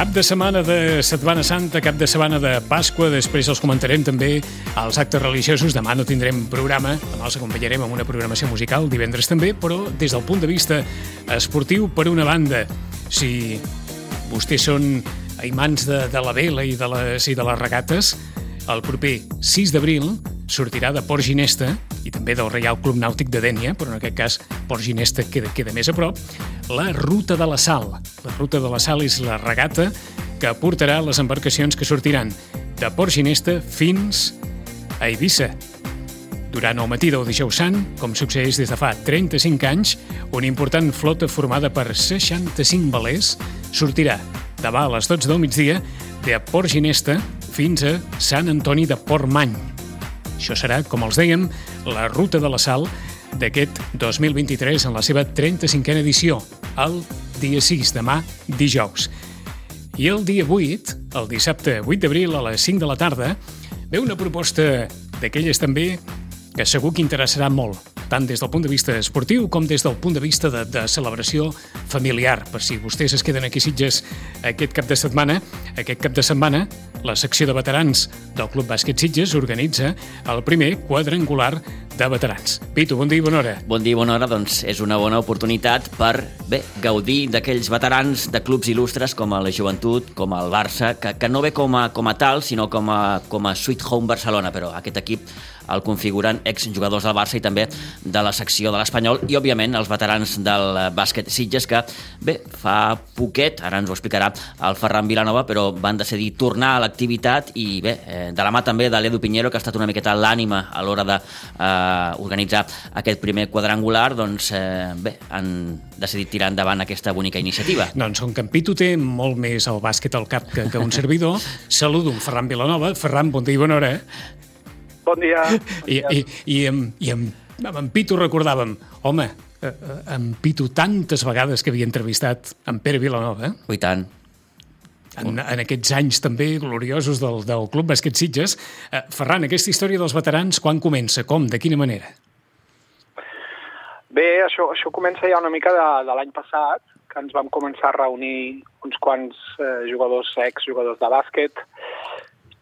Cap de setmana de Setmana Santa, cap de setmana de Pasqua, després els comentarem també als actes religiosos. Demà no tindrem programa, demà els acompanyarem amb una programació musical, divendres també, però des del punt de vista esportiu, per una banda, si vostès són imants de, de la vela i de les, i de les regates, el proper 6 d'abril sortirà de Port Ginesta i també del Reial Club Nàutic de Dènia, però en aquest cas Port Ginesta queda, queda més a prop, la Ruta de la Sal. La Ruta de la Sal és la regata que portarà les embarcacions que sortiran de Port Ginesta fins a Eivissa. Durant el matí del dijous sant, com succeeix des de fa 35 anys, una important flota formada per 65 velers sortirà demà a les 12 del migdia de Port Ginesta fins a Sant Antoni de Portmany. Això serà, com els dèiem, la ruta de la sal d'aquest 2023 en la seva 35a edició, el dia 6, demà dijous. I el dia 8, el dissabte 8 d'abril a les 5 de la tarda, ve una proposta d'aquelles també que segur que interessarà molt, tant des del punt de vista esportiu com des del punt de vista de, de celebració familiar. Per si vostès es queden aquí Sitges aquest cap de setmana, aquest cap de setmana la secció de veterans del Club Bàsquet Sitges organitza el primer quadrangular de veterans. Pitu, bon dia i bona hora. Bon dia i bona hora, doncs és una bona oportunitat per bé gaudir d'aquells veterans de clubs il·lustres com a la Joventut, com el Barça, que, que no ve com a, com a tal, sinó com a, com a Sweet Home Barcelona, però aquest equip el configuren exjugadors del Barça i també de la secció de l'Espanyol i, òbviament, els veterans del bàsquet Sitges que, bé, fa poquet, ara ens ho explicarà el Ferran Vilanova, però van decidir tornar a l'activitat i, bé, eh, de la mà també de l'Edu Pinheiro, que ha estat una miqueta l'ànima a l'hora d'organitzar eh, aquest primer quadrangular, doncs, eh, bé, han decidit tirar endavant aquesta bonica iniciativa. Doncs com que en Pitu té molt més el bàsquet al cap que, que un servidor, saludo en Ferran Vilanova. Ferran, bon dia i bona hora. Bon dia. I, i, i, amb, i amb, amb en Pitu recordàvem, home, eh, eh, en Pitu tantes vegades que havia entrevistat en Pere Vilanova, eh? I tant. En, en aquests anys també gloriosos del, del Club Bàsquet Sitges. Eh, Ferran, aquesta història dels veterans, quan comença? Com? De quina manera? Bé, això, això comença ja una mica de, de l'any passat, que ens vam començar a reunir uns quants eh, jugadors, ex-jugadors de bàsquet,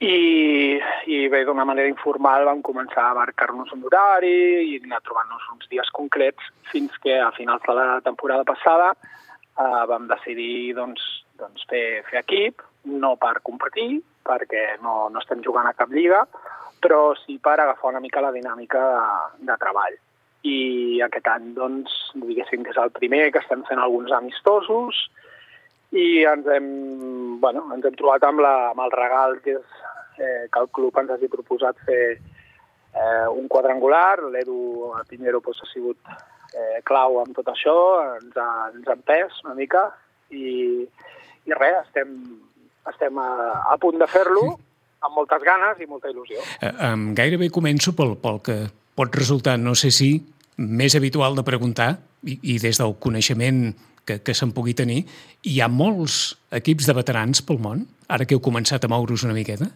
i, i bé, d'una manera informal vam començar a marcar-nos un horari i anar trobant-nos uns dies concrets fins que a finals de la temporada passada eh, vam decidir doncs, doncs fer, fer equip, no per competir, perquè no, no estem jugant a cap lliga, però sí per agafar una mica la dinàmica de, de treball. I aquest any, doncs, diguéssim que és el primer que estem fent alguns amistosos i ens hem, bueno, ens hem trobat amb, la, amb el regal que és eh, que el club ens hagi proposat fer eh, un quadrangular. L'Edu Pinheiro pues, ha sigut eh, clau amb tot això, ens ha, ens ha empès una mica i, i res, estem, estem a, a punt de fer-lo amb moltes ganes i molta il·lusió. Eh, um, gairebé començo pel, pel que pot resultar, no sé si, més habitual de preguntar, i, i des del coneixement que, que se'n pugui tenir, hi ha molts equips de veterans pel món, ara que heu començat a moure's una miqueta?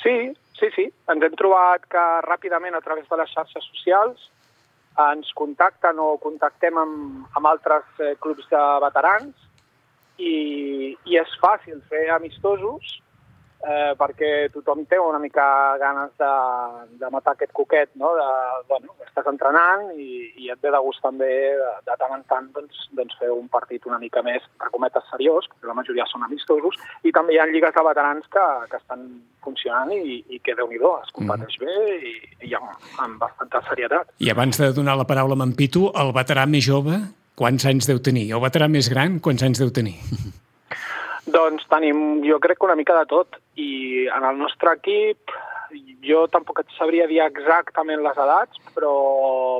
Sí, sí, sí. Ens hem trobat que ràpidament a través de les xarxes socials ens contacten o contactem amb, amb altres eh, clubs de veterans i, i és fàcil fer amistosos eh, perquè tothom té una mica ganes de, de matar aquest coquet, no? De, bueno, estàs entrenant i, i et ve de gust també de, de tant en tant doncs, doncs fer un partit una mica més, per cometes, seriós, perquè la majoria són amistosos, i també hi ha lligues de veterans que, que estan funcionant i, i que, déu nhi es competeix mm. bé i, i amb, amb bastanta serietat. I abans de donar la paraula a en Pitu, el veterà més jove, quants anys deu tenir? El veterà més gran, quants anys deu tenir? Doncs tenim, jo crec que una mica de tot. I en el nostre equip, jo tampoc et sabria dir exactament les edats, però,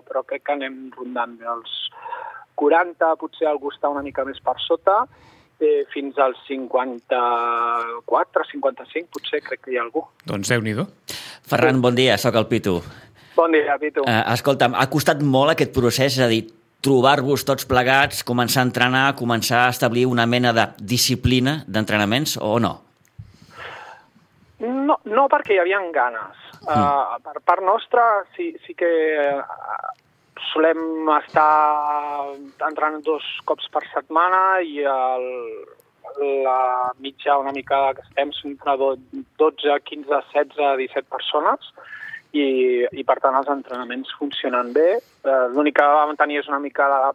però crec que anem rondant els 40, potser algú està una mica més per sota, eh, fins als 54, 55, potser crec que hi ha algú. Doncs déu nhi Ferran, bon dia, sóc el Pitu. Bon dia, Pitu. Uh, escolta'm, ha costat molt aquest procés, és a dir, trobar-vos tots plegats, començar a entrenar, començar a establir una mena de disciplina d'entrenaments o no? No, no perquè hi havia ganes. Mm. Uh, per part nostra sí, sí que uh, solem estar entrenant dos cops per setmana i el, la mitja una mica que estem entre 12, 15, 16, 17 persones i, i per tant els entrenaments funcionen bé. Eh, L'únic que vam tenir és una mica la,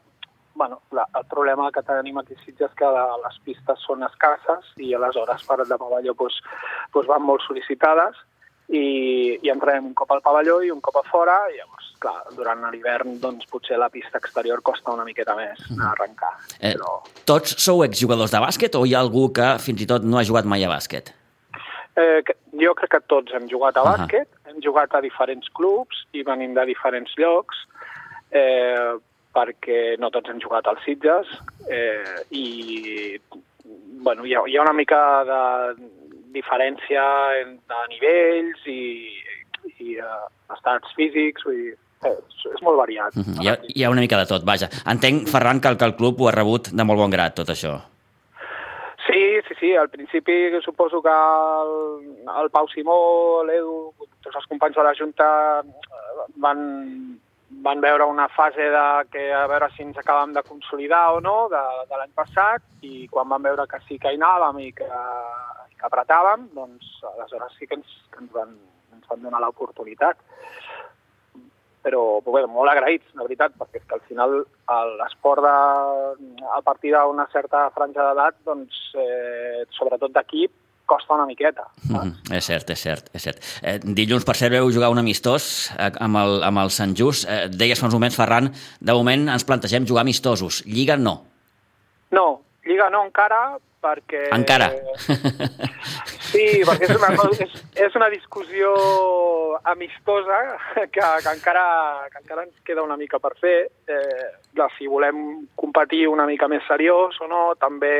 bueno, la, el problema que tenim aquí a Sitges és que la, les pistes són escasses i aleshores per de pavelló doncs, doncs van molt sol·licitades i, i entrenem un cop al pavelló i un cop a fora i llavors, clar, durant l'hivern doncs potser la pista exterior costa una miqueta més a arrencar. Eh, però... Tots sou exjugadors de bàsquet o hi ha algú que fins i tot no ha jugat mai a bàsquet? Eh, jo crec que tots hem jugat a uh -huh. bàsquet, hem jugat a diferents clubs i venim de diferents llocs, eh, perquè no tots hem jugat als Sitges eh, i bueno, hi, ha, hi ha una mica de diferència de nivells i, i uh, estats físics, vull dir, és, és molt variat. Uh -huh. hi, ha, hi ha una mica de tot, vaja. Entenc, Ferran, que el, que el club ho ha rebut de molt bon grat, tot això. Sí. Al principi suposo que el, el Pau Simó, l'Edu, tots els companys de la Junta van, van veure una fase de que a veure si ens acabem de consolidar o no de, de l'any passat i quan van veure que sí que hi anàvem i que que apretàvem, doncs aleshores sí que ens, que ens, van, ens van donar l'oportunitat. Però bé, molt agraïts, la veritat, perquè és que al final l'esport a partir d'una certa franja d'edat, doncs, eh, sobretot d'equip, costa una miqueta. Mm -hmm. És cert, és cert, és cert. Eh, dilluns, per cert, veu jugar un amistós eh, amb, el, amb el Sant Just. Eh, deies fa uns moments, Ferran, de moment ens plantegem jugar amistosos. Lliga no. No, Lliga no encara, perquè... Encara. Sí, perquè és una, és, és una discussió amistosa que, que, encara, que encara ens queda una mica per fer. Eh, clar, si volem competir una mica més seriós o no, també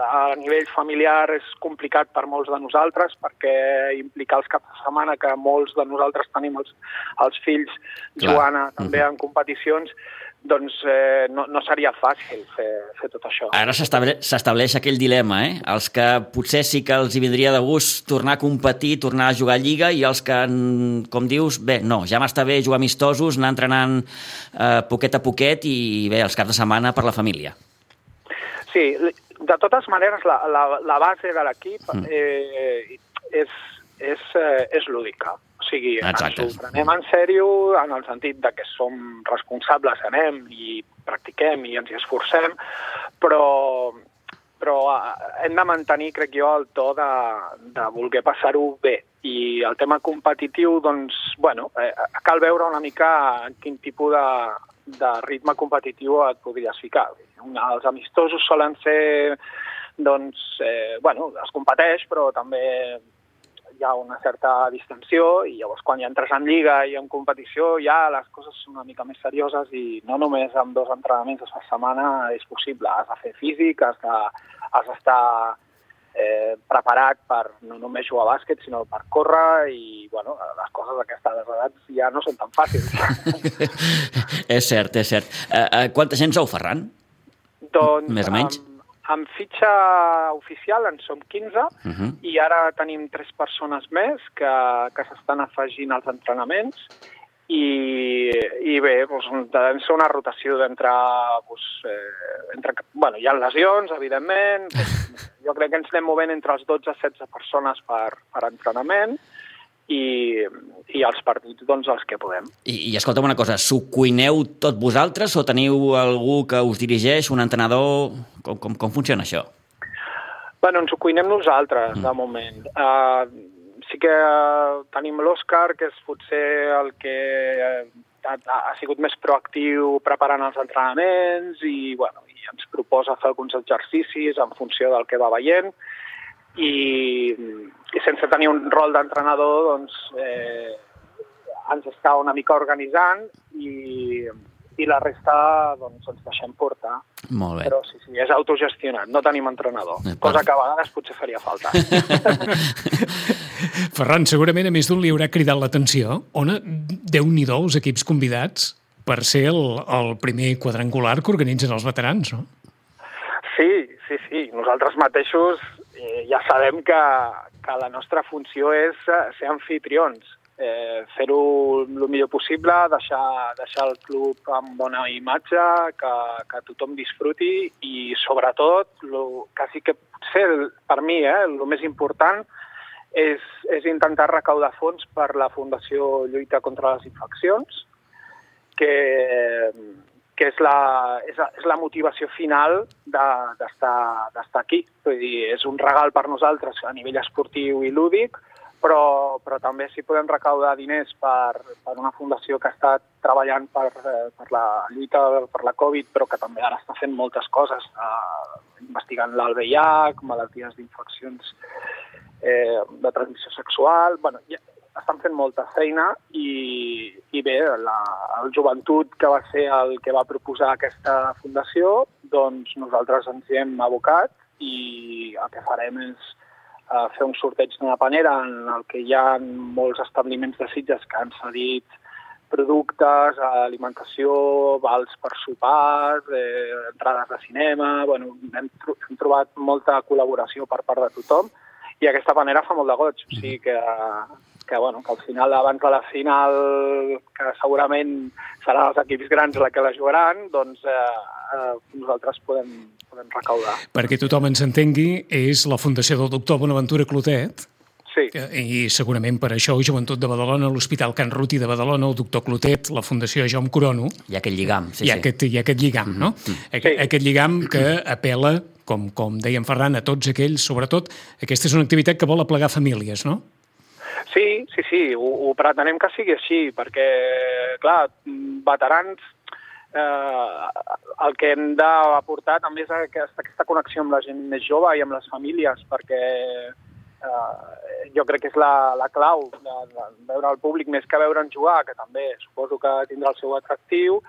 a nivell familiar és complicat per molts de nosaltres perquè implica els caps de setmana que molts de nosaltres tenim els, els fills Clar. jugant a, també en competicions doncs eh, no, no seria fàcil fer, fer tot això. Ara s'estableix aquell dilema, eh? Els que potser sí que els hi vindria de gust tornar a competir, tornar a jugar a Lliga, i els que, com dius, bé, no, ja m'està bé jugar amistosos, anar entrenant eh, poquet a poquet i bé, els caps de setmana per la família. Sí, de totes maneres, la, la, la base de l'equip mm. eh, és, és, eh, és lúdica sigui, Exacte. ens ho prenem en sèrio en el sentit de que som responsables, anem i practiquem i ens hi esforcem, però, però eh, hem de mantenir, crec jo, el to de, de voler passar-ho bé. I el tema competitiu, doncs, bueno, eh, cal veure una mica quin tipus de, de ritme competitiu et podries ficar. Els amistosos solen ser, doncs, eh, bueno, es competeix, però també hi ha una certa distensió i llavors quan ja entres en lliga i en competició ja les coses són una mica més serioses i no només amb dos entrenaments a la setmana és possible. Has de fer físic, has de, d'estar eh, preparat per no només jugar a bàsquet, sinó per córrer i, bueno, les coses d'aquestes edats ja no són tan fàcils. és cert, és cert. Uh, uh, quanta gent sou, Ferran? Doncs, Més o menys? Um, amb fitxa oficial en som 15 uh -huh. i ara tenim tres persones més que, que s'estan afegint als entrenaments i, i bé, doncs, ser una rotació d'entre... Doncs, eh, entre, bueno, hi ha lesions, evidentment, jo crec que ens anem movent entre els 12 i 16 persones per, per entrenament, i, i els partits doncs, els que podem. I, i escolta'm una cosa, s'ho cuineu tot vosaltres o teniu algú que us dirigeix, un entrenador? Com, com, com funciona això? Bueno, ens ho cuinem nosaltres, mm. de moment. Uh, sí que uh, tenim l'Òscar, que és potser el que uh, ha, ha sigut més proactiu preparant els entrenaments i, bueno, i ens proposa fer alguns exercicis en funció del que va veient i, i sense tenir un rol d'entrenador doncs, eh, ens està una mica organitzant i, i la resta doncs, ens deixem portar. Molt bé. Però sí, sí, és autogestionat, no tenim entrenador, eh, cosa que a vegades potser faria falta. Ferran, segurament a més d'un li haurà cridat l'atenció. Ona, déu-n'hi-do els equips convidats per ser el, el primer quadrangular que organitzen els veterans, no? Sí, sí, sí. Nosaltres mateixos eh, ja sabem que, que la nostra funció és eh, ser anfitrions. Eh, fer-ho el millor possible, deixar, deixar el club amb bona imatge, que, que tothom disfruti i sobretot, lo, quasi que potser per mi eh, el més important és, és intentar recaudar fons per la Fundació Lluita contra les Infeccions, que, que és, la, és, és la motivació final d'estar aquí. Vull dir, és un regal per nosaltres a nivell esportiu i lúdic, però, però també si podem recaudar diners per, per una fundació que estat treballant per, eh, per la lluita per la Covid, però que també ara està fent moltes coses, eh, investigant l'ALVIH, malalties d'infeccions eh, de transmissió sexual... Bueno, estan fent molta feina i, i bé, la, el joventut que va ser el que va proposar aquesta fundació, doncs nosaltres ens hi hem abocat i el que farem és a fer un sorteig d'una panera en el que hi ha molts establiments de Sitges que han cedit productes, alimentació, vals per sopar, eh, entrades de cinema... Bueno, hem, hem trobat molta col·laboració per part de tothom i aquesta panera fa molt de goig. O sigui que, que, bueno, que al final, abans de la final, que segurament seran els equips grans la que la jugaran, doncs eh, eh, nosaltres podem, podem recaudar. Perquè tothom ens entengui, és la Fundació del doctor Bonaventura Clotet, Sí. I segurament per això Joventut de Badalona, l'Hospital Can Ruti de Badalona, el doctor Clotet, la Fundació Jaume Corono... Hi ha aquest lligam, sí, hi ha sí. Aquest, hi ha aquest lligam, no? Mm -hmm. Aqu sí. Aquest lligam que apela, com, com deia en Ferran, a tots aquells, sobretot, aquesta és una activitat que vol aplegar famílies, no? Sí, sí, sí, ho, ho pretenem que sigui així, perquè, clar, veterans eh, el que hem d'aportar també és aquesta, aquesta connexió amb la gent més jove i amb les famílies, perquè eh, jo crec que és la, la clau de, de veure el públic més que veure'n jugar, que també suposo que tindrà el seu atractiu,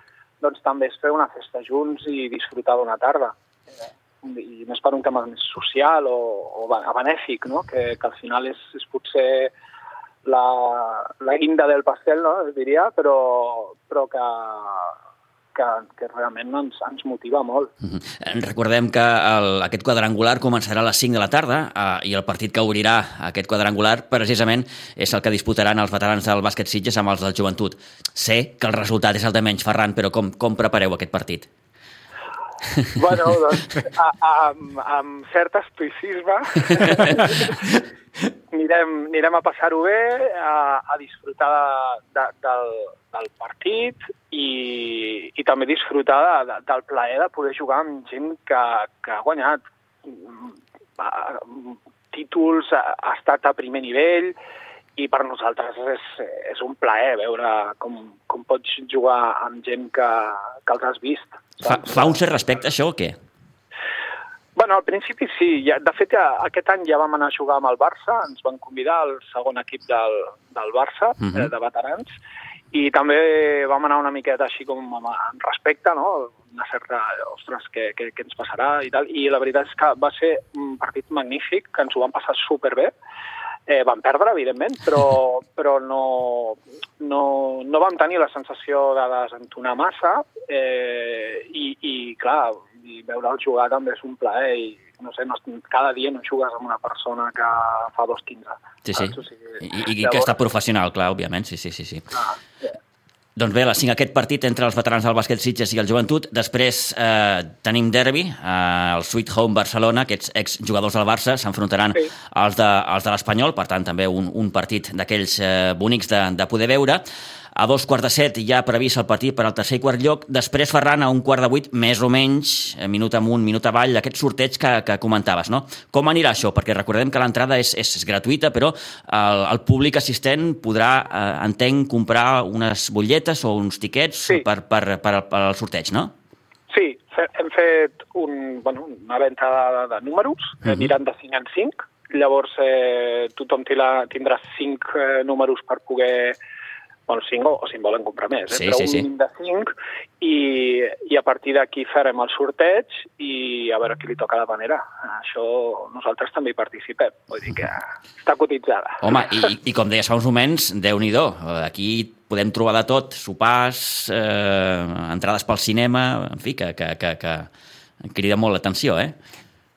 doncs també és fer una festa junts i disfrutar d'una tarda. Eh, I més per un tema més social o, o benèfic, no? que, que al final és, és potser la, la guinda del pastel, no? es diria, però, però que, que, que realment ens, ens motiva molt. Uh -huh. Recordem que el, aquest quadrangular començarà a les 5 de la tarda eh, i el partit que obrirà aquest quadrangular precisament és el que disputaran els veterans del bàsquet Sitges amb els del joventut. Sé que el resultat és el de menys, Ferran, però com, com prepareu aquest partit? Bueno, doncs, a, a, amb, amb cert estoicisme anirem, anirem a passar-ho bé, a, a disfrutar de, de, del, del partit i, i també disfrutar de, de, del plaer de poder jugar amb gent que, que ha guanyat títols, ha estat a primer nivell i per nosaltres és, és un plaer veure com, com pots jugar amb gent que, que els has vist. Fa, fa un cert respecte això o què? Bueno, al principi sí. Ja, de fet, ja, aquest any ja vam anar a jugar amb el Barça, ens van convidar al segon equip del, del Barça, uh -huh. eh, de veterans, i també vam anar una miqueta així com amb, amb respecte, no? una certa, ostres, què, què, què ens passarà i tal, i la veritat és que va ser un partit magnífic, que ens ho vam passar superbé, Eh, vam perdre, evidentment, però, però no, no, no vam tenir la sensació de desentonar massa eh, i, i, clar, i veure'l jugar també és un plaer i no sé, no, cada dia no jugues amb una persona que fa 2.15. Sí, sí, o sigui, I, i llavors... que està professional, clar, òbviament, sí, sí, sí. sí. Ah, sí. Doncs bé, a les 5 aquest partit entre els veterans del bàsquet Sitges i el Joventut. Després eh, tenim derbi, eh, el Sweet Home Barcelona, aquests exjugadors del Barça s'enfrontaran sí. als de, als de l'Espanyol, per tant també un, un partit d'aquells eh, bonics de, de poder veure. A dos quarts de set ja previst el partit per al tercer i quart lloc. Després, Ferran, a un quart de vuit, més o menys, eh, minut amunt, minut avall, aquest sorteig que, que comentaves, no? Com anirà això? Perquè recordem que l'entrada és, és gratuïta, però el, el públic assistent podrà, eh, entenc, comprar unes butlletes o uns tiquets sí. per, per, per, per al sorteig, no? Sí, hem fet un, bueno, una venda de, de números, uh -huh. mirant de 5 en 5, llavors eh, tothom tindrà 5 eh, números per poder bueno, 5 o, o si en volen comprar més, eh? sí, però sí, sí. un de 5 i, i a partir d'aquí farem el sorteig i a veure qui li toca la panera. Això nosaltres també hi participem, vull dir que està cotitzada. Home, i, i com deies fa uns moments, déu nhi aquí podem trobar de tot, sopars, eh, entrades pel cinema, en fi, que, que, que, que crida molt l'atenció, eh?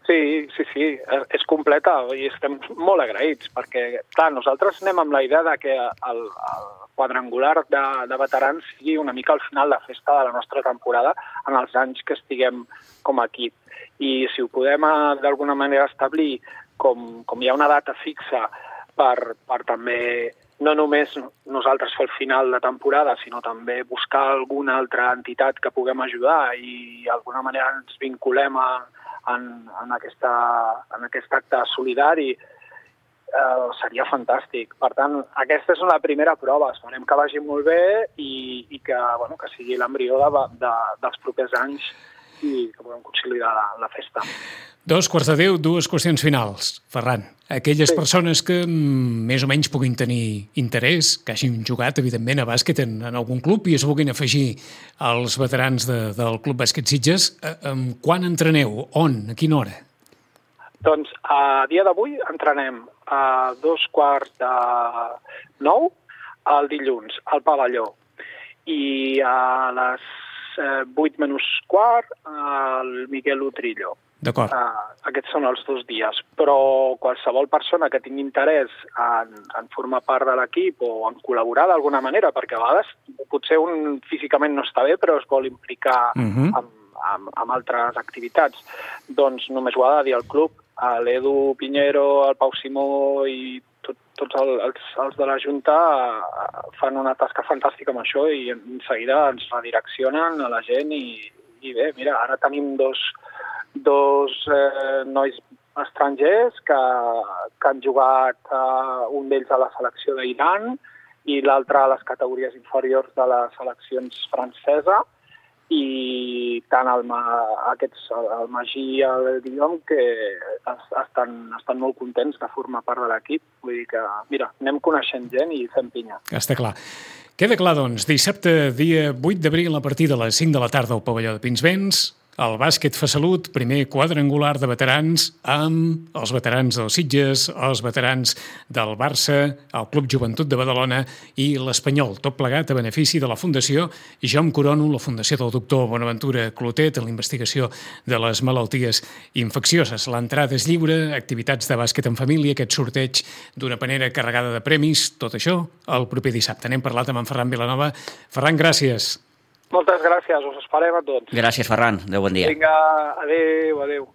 Sí, sí, sí, és completa i estem molt agraïts perquè, clar, nosaltres anem amb la idea de que el, el quadrangular de, de veterans sigui una mica al final de festa de la nostra temporada en els anys que estiguem com a equip. I si ho podem eh, d'alguna manera establir com, com hi ha una data fixa per, per també no només nosaltres fer el final de temporada, sinó també buscar alguna altra entitat que puguem ajudar i d'alguna manera ens vinculem a, en, en, aquesta, en aquest acte solidari eh, seria fantàstic. Per tant, aquesta és una primera prova. Esperem que vagi molt bé i, i que, bueno, que sigui l'embrió de, de, dels propers anys i que puguem consolidar la, la festa. Dos quarts de deu, dues qüestions finals. Ferran, aquelles sí. persones que mm, més o menys puguin tenir interès, que hagin jugat, evidentment, a bàsquet en, en algun club i es vulguin afegir als veterans de, del Club Bàsquet Sitges, eh, eh, quan entreneu? On? A quina hora? Doncs a dia d'avui entrenem a dos quarts de nou el dilluns al pavelló i a les eh, 8 menys quart al Miguel Utrillo. D'acord. Uh, aquests són els dos dies, però qualsevol persona que tingui interès en, en formar part de l'equip o en col·laborar d'alguna manera, perquè a vegades potser un físicament no està bé però es vol implicar uh mhm. -huh. amb, amb, amb altres activitats, doncs només ho ha de dir al club. L'Edu Pinheiro, el Pau Simó i tot, tots el, els, els de la Junta fan una tasca fantàstica amb això i en seguida ens redireccionen a la gent i, i bé, mira, ara tenim dos, dos eh, nois estrangers que, que han jugat eh, un d'ells a la selecció d'Iran i l'altre a les categories inferiors de les seleccions francesa i tant el, aquests, el Magí i el Guillaume que estan, estan molt contents de formar part de l'equip. Vull dir que, mira, anem coneixent gent i fem pinya. Està clar. Queda clar, doncs, dissabte, dia 8 d'abril, a partir de les 5 de la tarda al pavelló de Pinsbens, el bàsquet fa salut, primer quadrangular de veterans amb els veterans dels Sitges, els veterans del Barça, el Club Joventut de Badalona i l'Espanyol, tot plegat a benefici de la Fundació Jo em corono, la Fundació del doctor Bonaventura Clotet en la investigació de les malalties infeccioses. L'entrada és lliure, activitats de bàsquet en família, aquest sorteig d'una panera carregada de premis, tot això el proper dissabte. N'hem parlat amb en Ferran Vilanova. Ferran, gràcies. Moltes gràcies, us esperem a tots. Gràcies, Ferran. Adéu, bon dia. Vinga, adéu, adéu.